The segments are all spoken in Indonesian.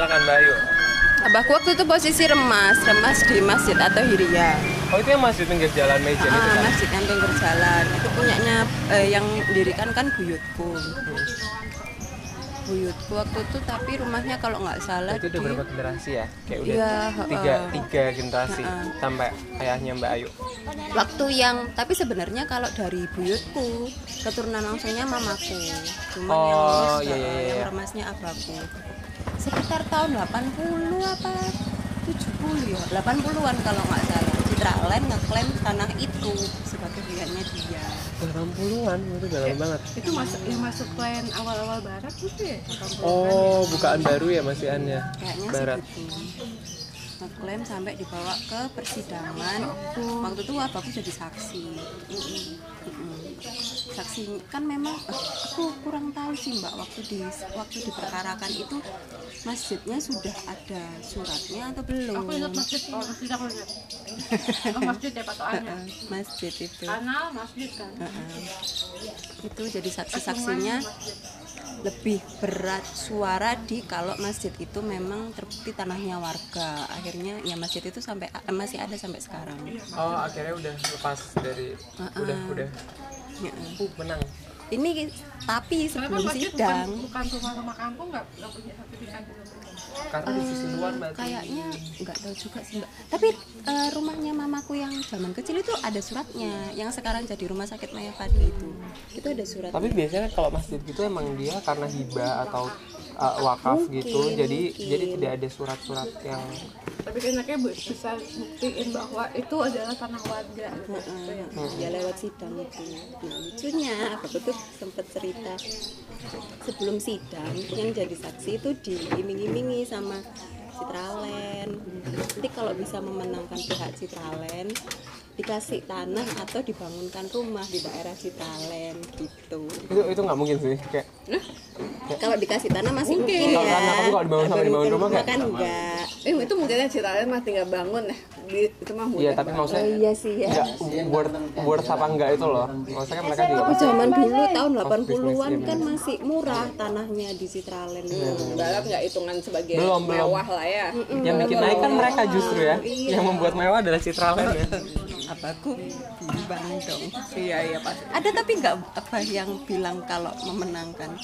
silakan Mbak Ayu. Abahku waktu itu posisi remas, remas di masjid atau hiria. Oh itu yang masih pinggir jalan meja itu Ah, kan? masjid yang pinggir jalan. Itu punyanya eh, yang dirikan kan buyutku. Buyutku waktu itu tapi rumahnya kalau nggak salah Itu udah di berapa generasi ya? Kayak udah Iya, tiga, heeh. tiga generasi Heeh. sampai ayahnya Mbak Ayu. waktu yang tapi sebenarnya kalau dari buyutku keturunan langsungnya mamaku. Cuma Oh, yang, iya, iya, iya. yang remasnya abahku. Sekitar tahun 80 apa 70 ya? 80-an kalau nggak salah. Citra Len ngeklaim tanah itu sebagai punyanya dia. 80-an itu udah lama banget. itu masuk yang masuk plan awal-awal barat gitu ya Oh, bukaan baru ya Mas Ian ya? kayaknya Barat. sih gitu ngeklaim sampai dibawa ke persidangan. Waktu itu abahku jadi saksi. Saksi kan memang eh, aku kurang tahu sih mbak waktu di waktu diperkarakan itu masjidnya sudah ada suratnya atau belum? Aku ingat masjid oh masjid aku ingat. Oh masjid ya patokannya masjid itu. Kanal masjid kan? Heeh. itu jadi saksi-saksinya lebih berat suara di kalau masjid itu memang terbukti tanahnya warga akhirnya ya masjid itu sampai eh, masih ada sampai sekarang Oh, akhirnya udah lepas dari Heeh. udah udah Heeh. uh, menang. Ini tapi Kenapa sebelum masjid sidang. bukan, bukan rumah-rumah kampung nggak nggak punya sertifikat gitu? Karena di sisi luar Mbak. Eh, kayaknya nggak tahu juga sih mbak. Tapi eh, rumahnya mamaku yang zaman kecil itu ada suratnya. Yang sekarang jadi rumah sakit Maya Fadli itu. Itu ada surat Tapi biasanya kalau masjid gitu emang dia karena hibah atau uh, wakaf Mungkin, gitu, jadi mungkin. jadi tidak ada surat-surat yang tapi kan enaknya bisa buktiin bahwa itu adalah tanah warga gitu. Heeh, Hmm. ya lewat sidang itu nah lucunya aku tuh sempat cerita sebelum sidang yang jadi saksi itu diiming-imingi sama Citralen nanti kalau bisa memenangkan pihak Citralen dikasih tanah atau dibangunkan rumah di daerah Citralen gitu itu itu nggak mungkin sih kayak kalau dikasih tanah masih mungkin, Kalau ya tanah, tapi kalau dibangun sama dibangun rumah kan enggak Eh itu modelnya Citalen mah tinggal bangun ya. Di, itu mah mudah. iya tapi oh maksudnya iya sih ya worth worth apa enggak itu loh maksudnya kan mereka juga Tapi zaman dulu tahun business, 80-an iya, kan masih murah tanahnya di Citralen. Balap nggak hitungan sebagai Belum, belum. mewah lah ya. yang bikin naik kan mereka justru ya yang membuat mewah adalah Citralen ya Apaku bimbang dong. Iya iya pasti. Ada tapi nggak apa yang bilang kalau memenangkan.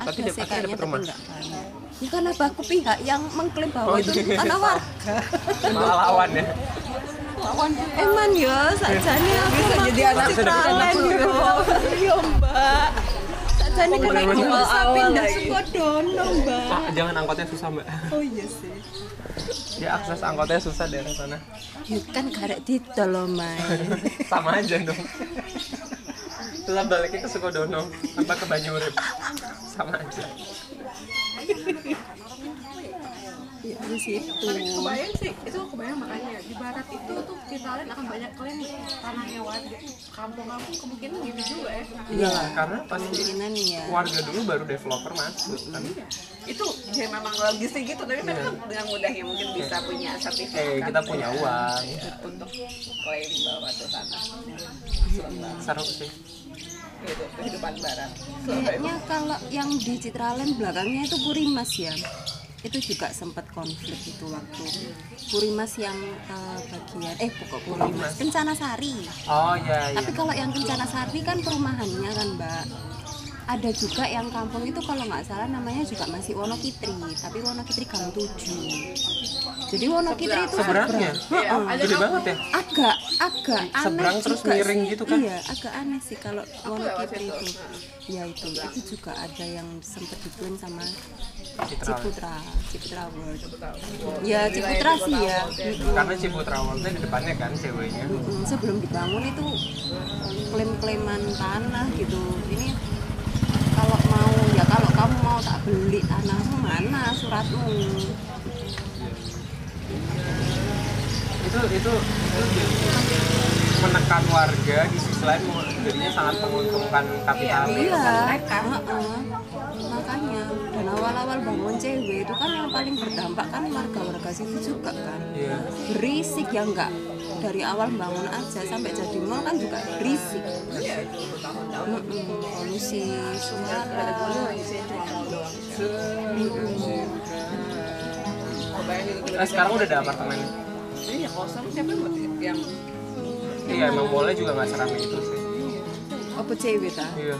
Tapi dapat- kayaknya dapat rumah. banyak. Bukan abahku pihak yang mengklaim bahwa Oh, itu iya. tanah warga. malah lawan ya Lawan Eman ya, sajane aku Bisa jadi anak Citralen yo. Yo, Mbak. Sajane kan aku bisa pindah lagi. Sukodono, Mbak. ah, jangan angkotnya susah mbak Oh iya sih. ya akses angkotnya susah daerah sana Ya kan karek didol loh, Mai. sama aja dong setelah baliknya ke Sukodono apa ke Banyurip sama aja Ya di situ. tapi kebayang sih itu kebayang makanya di barat itu tuh Citalen akan banyak klaim tanahnya warga kampung-kampung kemungkinan gitu juga ya iya lah karena pasti Kemungkinan ya. warga dulu baru developer masuk kan Itu ya memang logis sih gitu. Tapi mereka dengan mudahnya mungkin bisa punya sertifikat. eh kita punya uang untuk klaim bahwa itu tanah. seru sih Gitu, kehidupan barat. Kayaknya kalau yang di Citralen belakangnya itu Purimas ya. Itu juga sempat konflik itu waktu Purimas yang eh, bagian eh pokok Purimas Kencana Sari. oh iya iya Tapi kalau yang Kencana Sari kan perumahannya kan Mbak. Ada juga yang kampung itu kalau nggak salah namanya juga masih Wonokitri, tapi Wonokitri Gang 7. Jadi Wonokitri itu seberangnya? Heeh. gede banget ya? Agak agak aneh Seberang terus juga miring sih. gitu kan? iya agak aneh sih kalau Wonokitri itu. Ya itu. Itu juga ada yang sempat diklaim sama Citra Ciputra Ciputra World. Ya Ciputra sih ya. Karena Ciputra Worldnya di depannya kan ceweknya sebelum dibangun itu klaim-klaiman tanah gitu. Ini kalau mau ya kalau kamu mau tak beli tanahmu? Mana suratmu? Itu itu itu menekan warga di sisi lain jadinya sangat menguntungkan kapitalis. Iya, heeh. makanya dan awal-awal bangun cewek itu kan yang paling berdampak kan warga-warga situ juga kan. Iya. berisik ya enggak dari awal bangun aja sampai jadi mall kan juga berisik polusi suara. Eh, sekarang udah ada apartemen. Iya kosong siapa yang Iya emang boleh juga nggak seramai itu sih. apa cewek ta Iya.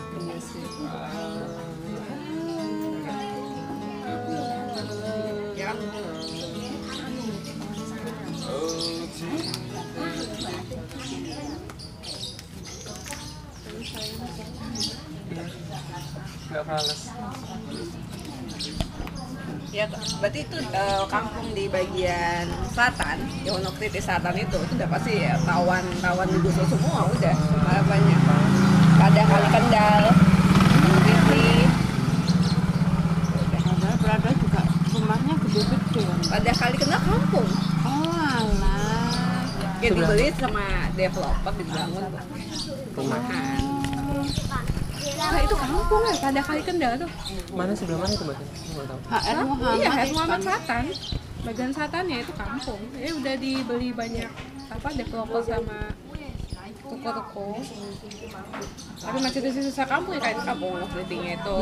Ya, berarti itu eh, kampung di bagian selatan, di Wonokrit di selatan itu, itu udah pasti ya tawan-tawan digusur semua udah harapannya. Ada kali Kendal, Titi, Padahal berada juga rumahnya gede-gede kan. ada kali Kendal kampung. Oh alah. Ya dibeli sama developer dibangun Rumah. Nah itu kampung ya, pada kali kendal tuh. Mana sebelah mana itu mbak? HR Muhammad. Iya, itu Muhammad. Selatan. Bagian selatannya itu kampung. Ya udah dibeli banyak apa developer sama toko-toko. Tapi masih di sisa kampung ya kayak kampung Wonokritingnya itu,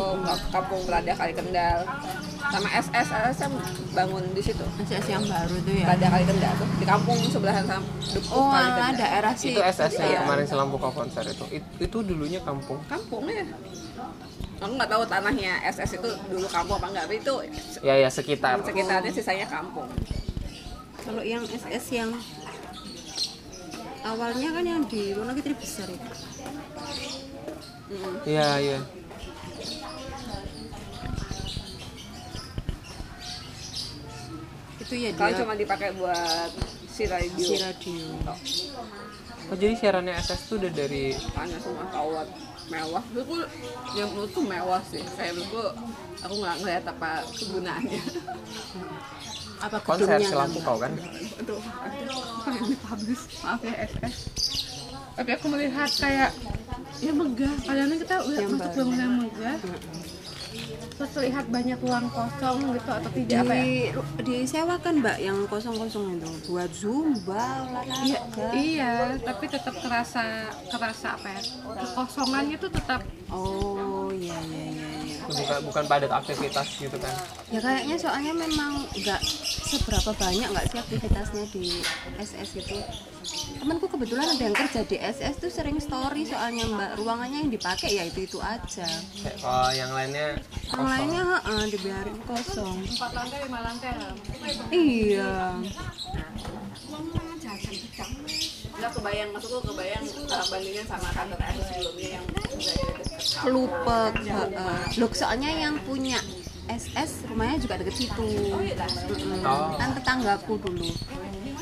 kampung Belanda kali Kendal, sama SS, LSM bangun di situ. SS yang baru tuh ya. Belanda kali Kendal tuh di kampung sebelahan sama Depok Oh kali alah Kendal. daerah sih. Itu SS yang Iya. kemarin selam buka konser itu. It- Itu dulunya kampung. kampung ya aku nggak tahu tanahnya SS itu dulu kampung apa enggak tapi itu Ya ya sekitar. sekitarnya sisanya kampung Kalau yang SS yang awalnya kan yang di Wonogiri besar itu. Iya iya. Itu ya kalau dia. cuma dipakai buat si radio. Si radio. Oh jadi siarannya SS tuh udah dari tanya semua kawat mewah. Menurutku yang menurutku mewah sih. Kayak menurutku aku nggak ngeliat apa kegunaannya Apa konser nggak? kau kan? aduh yang maaf ya SS Tapi aku melihat kayak ya megah. Kadang kita lihat Yang masuk bangunan megah. Terus terlihat banyak ruang kosong gitu atau tidak apa ya? di disewakan mbak yang kosong-kosong itu buat zumba Iya, olahraga iya, tapi tetap kerasa kerasa apa ya? Kekosongannya tuh tetap oh iya iya iya iya Bukan bukan padat aktivitas gitu kan? ya kayaknya soalnya memang nggak seberapa banyak nggak sih aktivitasnya di SS itu temanku kebetulan ada yang kerja di SS tuh sering story soalnya mbak. Ruangannya yang dipakai ya itu itu aja. Kalau yang lainnya yang lainnya heeh, dibiarin kosong. Empat lantai lima lantai iya nggak kebayang maksudku kebayang uh, bandingnya sama kantor SS sebelumnya yang heeh. Loh, soalnya yang punya SS rumahnya juga deket situ. Oh. kan tetanggaku dulu.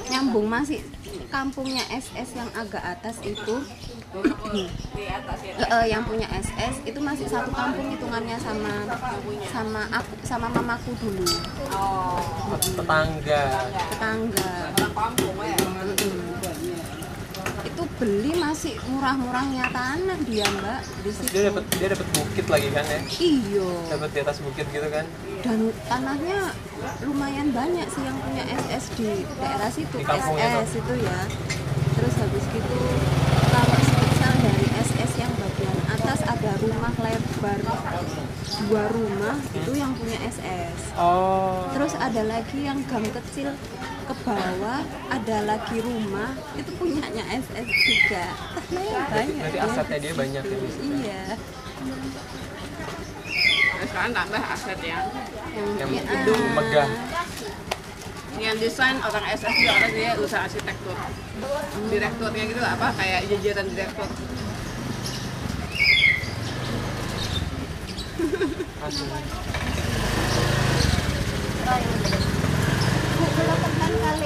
Nyambung masih kampungnya SS yang agak atas itu. Di atas ya. Eh, yang punya SS itu masih satu kampung hitungannya sama sama aku sama mamaku dulu. Oh. Tetangga. tetangga. Orang kampung ya beli masih murah-murahnya tanah dia mbak di situ dia dapat dia dapat bukit lagi kan ya? iyo Dapat di atas bukit gitu kan? dan tanahnya lumayan banyak sih yang punya SS di daerah situ Di SS itu ya terus habis gitu kalau semisal dari SS yang bagian atas ada rumah lebar dua rumah itu yang punya SS Oh. terus ada lagi yang gang kecil ke bawah ada lagi rumah itu punyanya SS juga banyak Berarti ya. asetnya dia banyak ya iya Nah, sekarang tambah aset ya Yang gedung A. megah. yang desain orang SS juga orang dia usaha arsitektur direkturnya gitu apa kayak jajaran direktur Asli. Bu, kalau tekan kali aku foto Oh, udah pakai. Oh, di sini udah pakai gas. Gas. Bu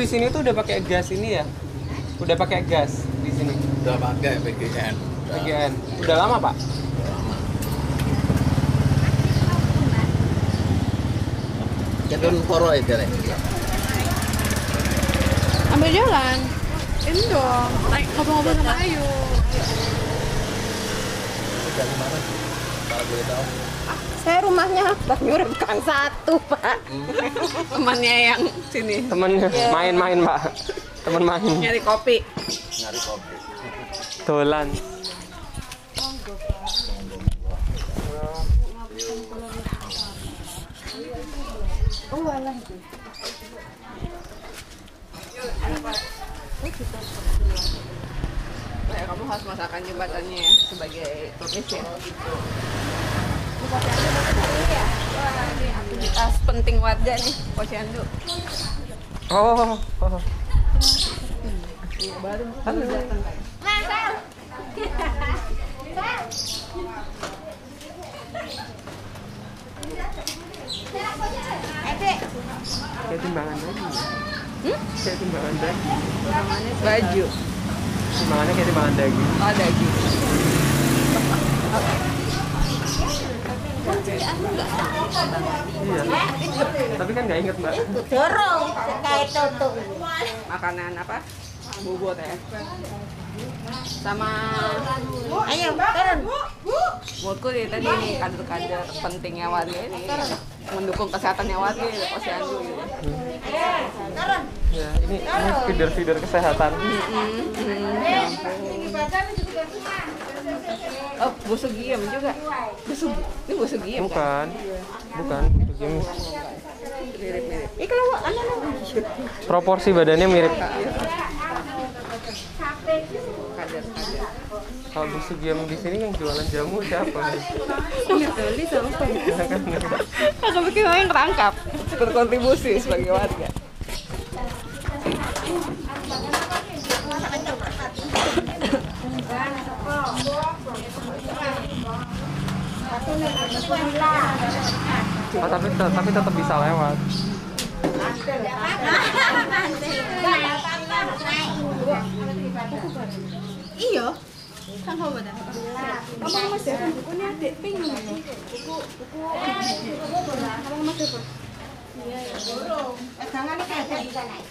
di sini tuh udah pakai gas ini ya? Udah pakai gas di sini. udah pakai PGN PGN. Udah lama, Pak? Cenderung poro itu deh Ambil jalan. Ini dong, naik ngobrol-ngobrol sama Ayu. dari mana sih kalau boleh tahu. Saya rumahnya Bang Yurem Gang satu, Pak. temannya yang sini Temennya main-main pak. Temen main. nyari kopi Nyari kopi. Dolan. Oh ya, kamu harus masakan jembatannya ya sebagai turis ya. Ini aktivitas penting warga nih, posyandu. Oh. oh. Kayak timbangan tadi. Hmm? Kayak timbangan tadi. Baju, Timbangannya kayak timbangan daging. oh daging. Iya. Tapi kan nggak inget mbak. Dorong kayak tutup. Makanan apa? Bubur ya. Sama Ayo, turun. menurutku ya tadi nih kader-kader pentingnya warga ini mendukung kesehatannya warga ya posyandu gitu. Ya, ini ini feeder-feeder kesehatan. Oh, busuk giem juga. Busuk, ini busuk giem kan? Bukan. Bukan. Begini. Mirip-mirip. Ini kalau anu Proporsi badannya mirip. Kader-kader. Kalau busuk yang di sini yang jualan jamu siapa? beli sama Ya kan? Aku bikin yang terangkap berkontribusi sebagai warga. Oh, tapi tapi tetap bisa lewat. Iya. Sang kau pada? Abang Mas bukunya dek ping. Buku Iya. Ini bisa naik.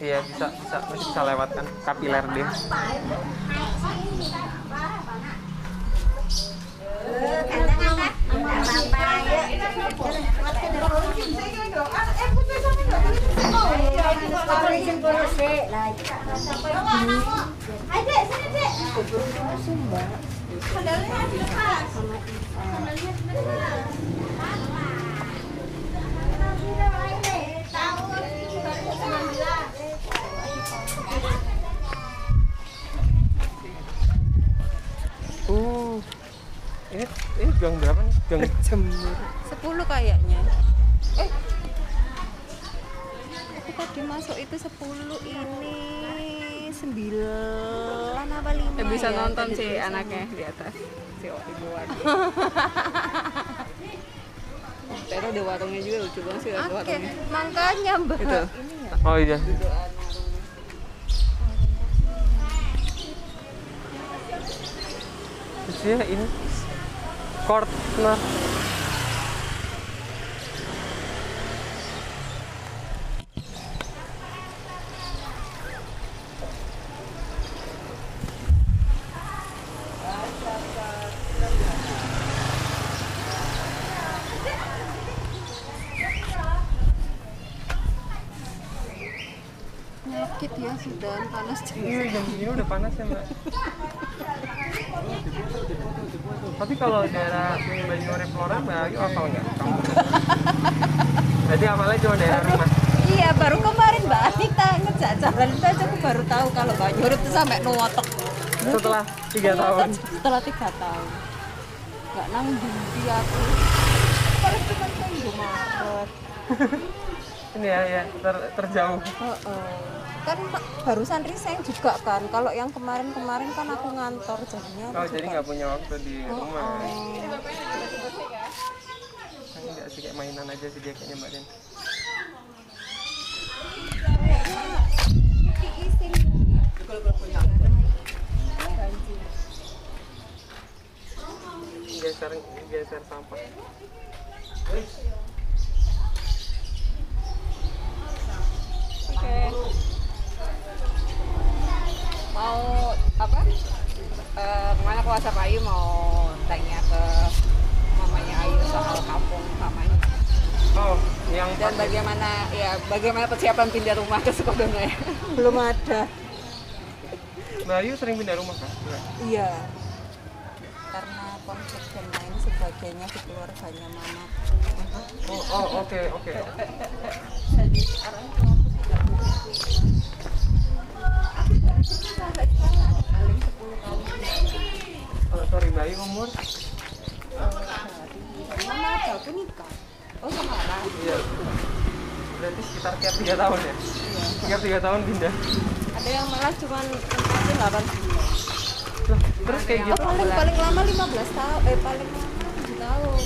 Iya bisa bisa bisa lewat kan kapiler dia. Uh, ini ini gang berapa nih? Gang jemur. 10 kayaknya. Eh. Aku tadi masuk itu 10 ini 9 apa 5 Ya, bisa ya, nonton tadi si tulisannya. anaknya di atas si ibu warga. Terus ada warungnya juga lucu banget sih ada Oke, warungnya. makanya Mbak. Itu. Ini ya. Oh iya. Terus ya ini corner. nyakit ya sudah panas ini iya, jam ini udah panas ya mbak tapi kalau daerah sini Banyuwangi Flora mbak Ayu apa enggak Jadi apalagi cuma daerah rumah. Iya baru kemarin mbak Anita ngejak jalan itu aja aku baru tahu kalau Banyuwangi itu sampai nuwotok. Setelah tiga tahun. Setelah tiga tahun. Gak nanggung dia aku. kalau cuma kayak Maret. Ini ya, ya ter- terjauh. Heeh. kan barusan resign juga kan kalau yang kemarin-kemarin kan aku ngantor jadinya Oh jadi nggak punya waktu di rumah. Oh. Kan Enggak sih kayak mainan aja sih dia kayaknya mbak Den. Geser geser sampah. Oke. Mau apa? Eh, ke mana ke WhatsApp Ayu mau tanya ke mamanya Ayu soal kampung mamanya Oh, yang dan bagaimana ya bagaimana persiapan pindah rumah ke Sukodono ya? belum ada Mbak Ayu sering pindah rumah kan? Iya karena konflik dan lain sebagainya di keluarganya mama Oh, oh oke oke. jadi sekarang tuh aku sudah paling 10 tahun Oh, sorry umur? mama nikah Oh. Iya. Berarti sekitar tiap tiga tahun ya? Tiap tiga tahun pindah. ada yang malah cuman nempatin 8 bulan terus kayak oh, gitu? paling paling lama 15 tahun eh paling lama 7 tahun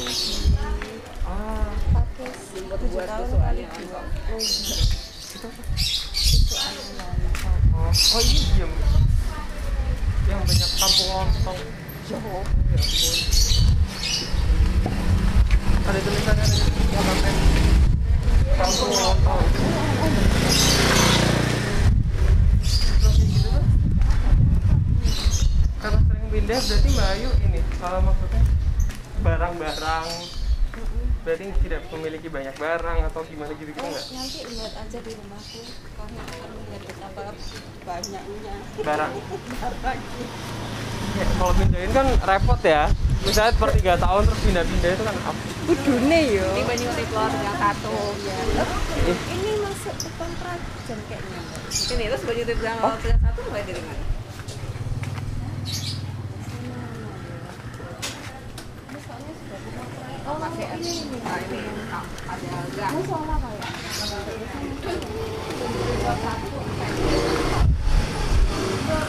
Ah, Pakis 7 buat tahun kali. Itu anu lontong oh, oh ini diem. Yang banyak kampung lontong. Ya ampun. Ada tulisannya ada ya konten. Kampung lontong. Karena sering pindah berarti Mbak Ayu ini kalau maksudnya barang-barang berarti tidak memiliki banyak barang atau gimana gitu gitu nggak? nanti lihat aja di rumahku kamu akan melihat betapa banyaknya Barang. Ya, kalau pindahin kan repot ya. Misalnya per tiga tahun terus pindah-pindah itu kan apa? budune yo Ini Banyuwangi Flor yang satu. ya ini masuk depan Prajan kayaknya. Ini terus Banyuwangi Flor yang satu mulai dari mana? Oh, masih ada. Nah, ini ada gang.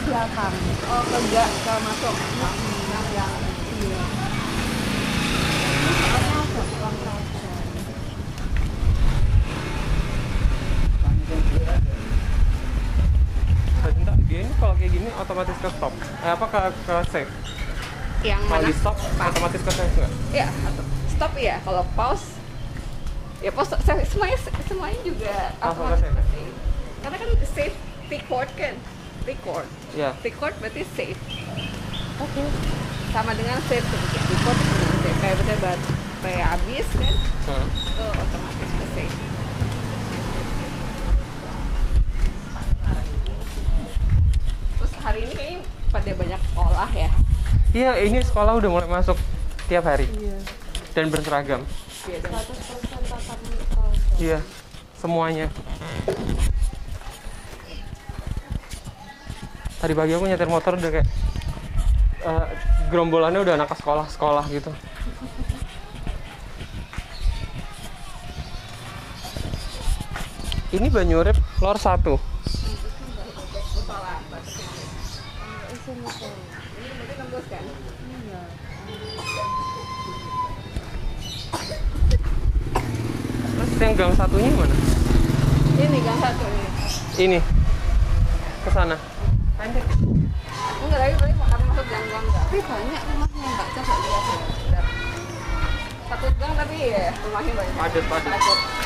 Belakang Oh, ke gang, ke masuk. Yang iya dia ini kalau kayak gini otomatis ke stop. Eh, apa ke ke save? yang Kalau mana? di stop otomatis ke save nggak? Ya, atau- stop ya. Kalau pause ya pause se- semuanya semuanya juga otomatis ke save. save. Karena kan save record kan. Record. Iya. Record berarti save. oke Sama dengan save kemudian record dengan save. Kayak betul baterai habis kan, Hmm. itu otomatis ke save. Terus hari ini kayaknya pada banyak olah ya. Iya, ini sekolah udah mulai masuk tiap hari iya dan berseragam. Iya, dan 100% tatap muka semuanya. Tadi pagi aku nyetir motor udah kayak eh, gerombolannya udah anak sekolah-sekolah gitu. Ini Banyurip lor 1. ini berarti nembus kan? Terus yang gang satunya mana? Ini gang satu ini. Ini. Ke sana. Enggak lagi berarti mau masuk gang gang enggak? tapi banyak rumahnya mbak coba lihat. Satu gang tapi ya rumahnya banyak. Padat, padat.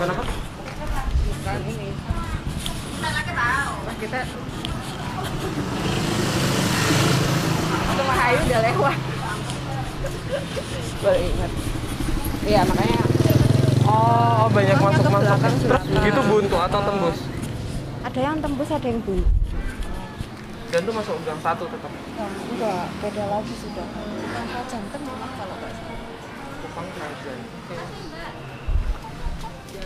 bukan apa? Bukan ini nah, kita itu Mahayu udah lewat. baru ingat. Iya makanya oh banyak masuk masuk terus gitu buntu atau tembus? Ada yang tembus ada yang buntu. Dan tuh masuk gang satu tetap? Enggak beda lagi sudah. Jantung malah kalau nggak salah. Kupang Oke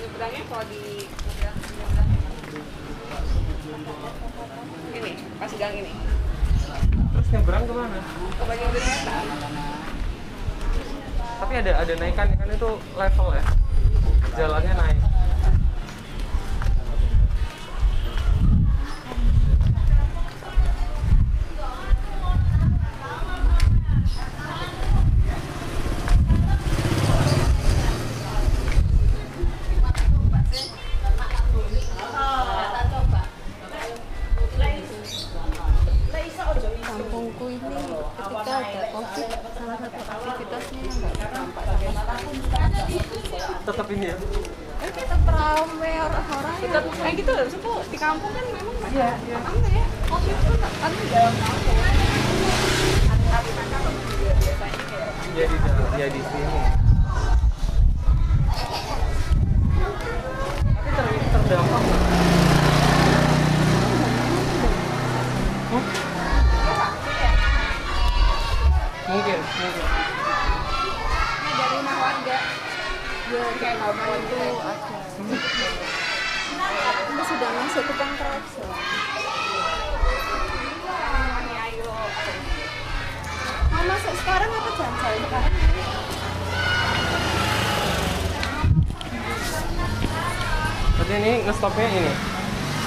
nyebrangnya kalau di ini pas gang ini. Terus nyebrang ke mana? Ke bagian wetan tapi ada ada naikan kan itu level ya? Jalannya naik ya di sini